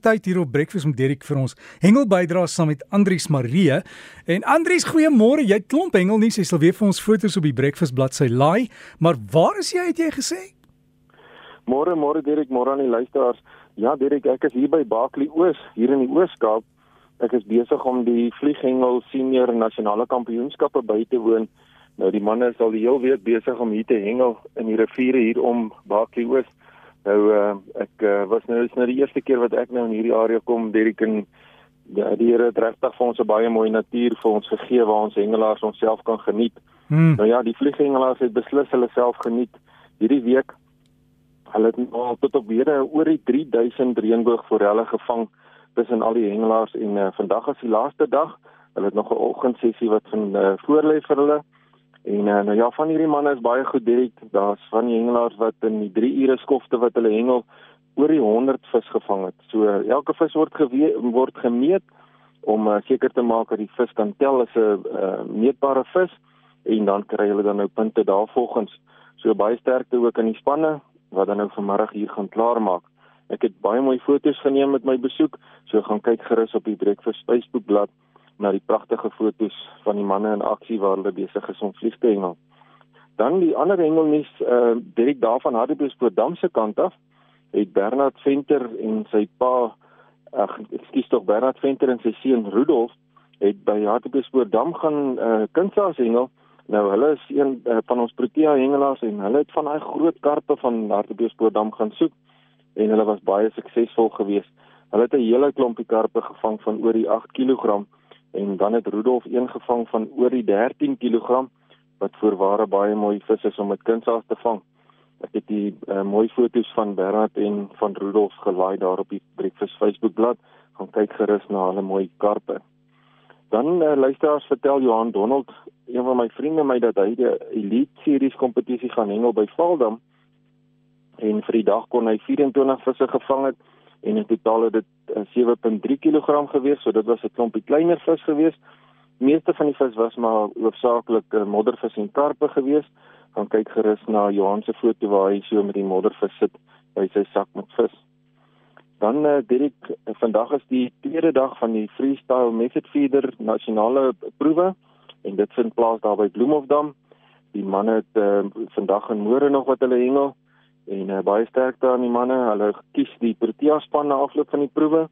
tyd hier op Breakfast met Derek vir ons hengel bydra saam met Andrius Marie. En Andrius, goeiemôre. Jy klomp hengel nie, jy sal weer vir ons foto's op die Breakfast bladsy laai, maar waar is jy het jy gesê? Môre, môre Derek, môre aan die luisteraars. Ja, Derek, ek is hier by Baaklie Oos, hier in die Oos-Kaap. Ek is besig om die vlieghengel senior nasionale kampioenskappe by te woon. Nou die manne is al die hele week besig om hier te hengel in die riviere hier om Baaklie Oos. Nou uh, ek uh, was nou is nou die eerste keer wat ek nou in hierdie area kom, Derek en ja, die Here het regtig vir ons 'n baie mooi natuur vir ons gegee waar ons hengelaars onsself kan geniet. Hmm. Nou ja, die vlieghengelaars het beslis hulle self geniet hierdie week. Hulle het al tot op hede oor die 3000 reënboogforelle gevang tussen al die hengelaars en uh, vandag is die laaste dag. Hulle het nog 'n oggendsessie wat van uh, voorlê vir hulle. En uh, nou ja, van hierdie manne is baie goed direk. Daar's van die hengelaars wat in die 3 ure skofte wat hulle hengel oor die 100 vis gevang het. So uh, elke vis word word gemeet om uh, seker te maak dat die vis kan tel as 'n uh, meetbare vis en dan kry hulle dan nou punte daarvolgens. So baie sterkte ook aan die spanne wat dan nou vanmiddag hier gaan klaarmaak. Ek het baie mooi foto's geneem met my besoek, so gaan kyk gerus op die Breakfast Facebook bladsy na die pragtige foto's van die manne in aksie waar hulle besig is om vlieg te hengel. Dan die ander hengelnuus, eh uh, direk daarvan Hartbeespoort dam se kant af, het Bernard Venter en sy pa ag ekskuus tog Bernard Venter en sy seun Rudolf het by Hartbeespoort dam gaan eh uh, kunsaas hengel. Nou hulle is een uh, van ons Protea hengelaars en hulle het van daai groot karpe van Hartbeespoort dam gaan soek en hulle was baie suksesvol geweest. Hulle het 'n hele klompie karpe gevang van oor die 8 kg en dan het Rudolf een gevang van oor die 13 kg wat voorware baie mooi vis is om met kunsaas te vang. Ek het die uh, mooi foto's van Bernard en van Rudolf gelaai daar op die Breakfast Facebook bladsy. Gaan kyk gerus na hulle mooi karpe. Dan uh, luisteraars vertel Johan Donald, een van my vriende my dat hy die Elite Series kompetisie gaan hengel by Valdam en vir die dag kon hy 24 visse gevang het en in totaal het dit 7.3 kg gewees, so dit was 'n klompie kleiner vis gewees. Meeste van die vis was maar hoofsaaklik eh, moddervis en karpe gewees. Gaan kyk gerus na Johan se foto waar hy so met die moddervis sit by sy sak met vis. Dan uh, Dirk, vandag is die tweede dag van die freestyle method feeder nasionale proewe en dit vind plaas daar by Bloemhofdam. Die manne het uh, vandag en môre nog wat hulle hengel en uh, baie sterkte aan die manne. Hulle kies die Protea span na afloop van die proewe.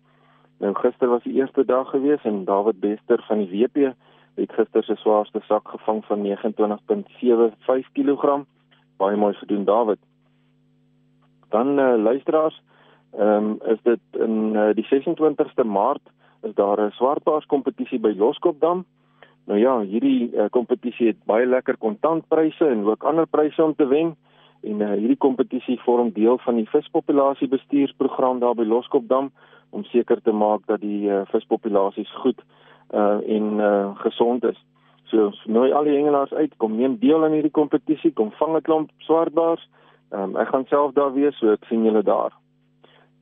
Nou gister was die eerste dag gewees en David Bester van die WP het gister sy swaarste sak gevang van 29.75 kg. Baie mooi gedoen David. Dan uh, luisteraars, ehm um, is dit in uh, die 26ste Maart is daar 'n swartbaars kompetisie by Loskopdam. Nou ja, hierdie kompetisie uh, het baie lekker kontantpryse en ook ander pryse om te wen en uh, hierdie kompetisie vorm deel van die vispopulasiebesteurprogram daar by Loskopdam om seker te maak dat die uh, vispopulasies goed uh, en uh, gesond is. So nooi al die hengelaars uit, kom neem deel aan hierdie kompetisie, kom vang 'n klomp swartbaars. Um, ek gaan self daar wees, so ek sien julle daar.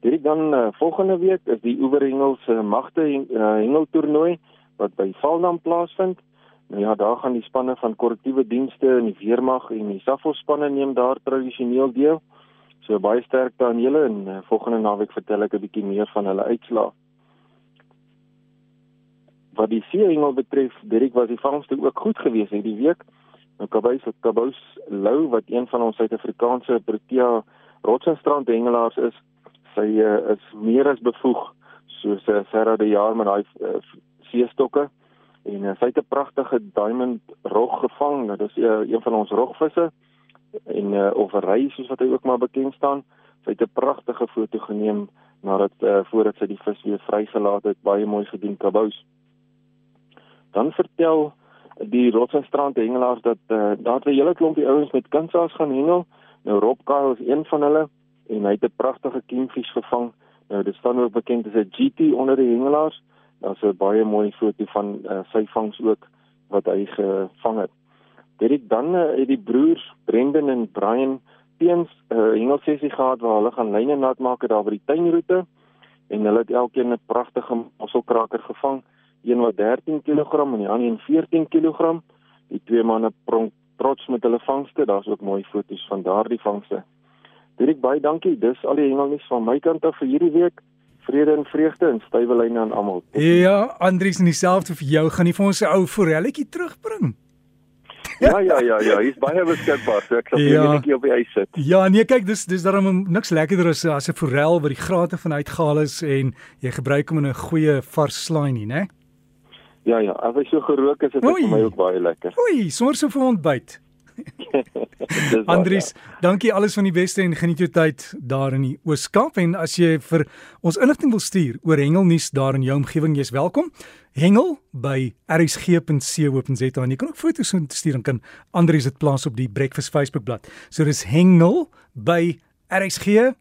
Dit dan uh, volgende week is die Oeverhengel se magte uh, hengeltoernooi wat by Valdam plaasvind. Nou ja, daar gaan die spanne van korrektiewe dienste en die weermag en die SAFO spanne neem daar tradisioneel deel. So baie sterkte aan julle en uh, volgende naweek vertel ek 'n bietjie meer van hulle uitslae. Wat die seehengel betref, Dirk was die vangste ook goed geweest hierdie week. Nou Kabous of Kabous Lou wat een van ons Suid-Afrikaanse Protea Rotsenstrand hengelaars is, sy uh, is meer as bevoeg soos uh, Sarah die jaar met daai uh, seestokke en uh, sy het 'n pragtige diamond rog gevang. Nou dis uh, een van ons rogvisse en uh, of ry soos wat hy ook maar bekend staan. Sy het 'n pragtige foto geneem nadat uh, voordat sy die vis weer vrygelaat het. Baie mooi gedoen Kabous. Dan vertel die Rotsenstrand hengelaars dat uh, daar 'n hele klompie ouens met kunsaas gaan hengel. Nou Rob Kyle is een van hulle en hy het 'n pragtige kingfish gevang. Nou dit staan ook bekend as 'n GT onder die hengelaars. Daar's 'n baie mooi foto van uh, sy vangs ook wat hy gevang het. Dit dan uh, het die broers Brendan en Brian teens 'n uh, hengelsessie gehad waar hulle gaan lyne nat maak daar by die tuinroete en hulle het elkeen 'n pragtige mosselkraker gevang, een wat 13 kg en die ander een 14 kg. Die twee manne pronk trots met hulle vangste. Daar's ook mooi foto's van daardie vangste. Dirk baie dankie. Dis al die hengelnuus van my kant af vir hierdie week Vrede en vreugde en stywe lyne aan almal. Ja, Andries en dieselfde vir jou. Gaan nie vir ons 'n ou forelletjie terugbring? Ja ja ja ja, hy's baie beskikbaar. So ek sal Ja. ja. netjie op die ys sit. Ja, nee, kyk, dis dis daarom niks lekkerder as as 'n forel wat die grate van uitgehaal is en jy gebruik hom in 'n goeie vars slaai nie, né? Ja ja, as hy so gerook is, is dit vir my ook baie lekker. Oei, sommer so vir ontbyt. Dis waar, Andries, dankie alles van die beste en geniet jou tyd daar in die Oos-Kaap en as jy vir ons inligting wil stuur oor hengelnuus daar in jou omgewing, jy's welkom. Hengel by rsg.co.za en jy kan ook foto's stuur en kan Andries dit plaas op die Breakfast Facebookblad. So dis hengel by rsg.co.za.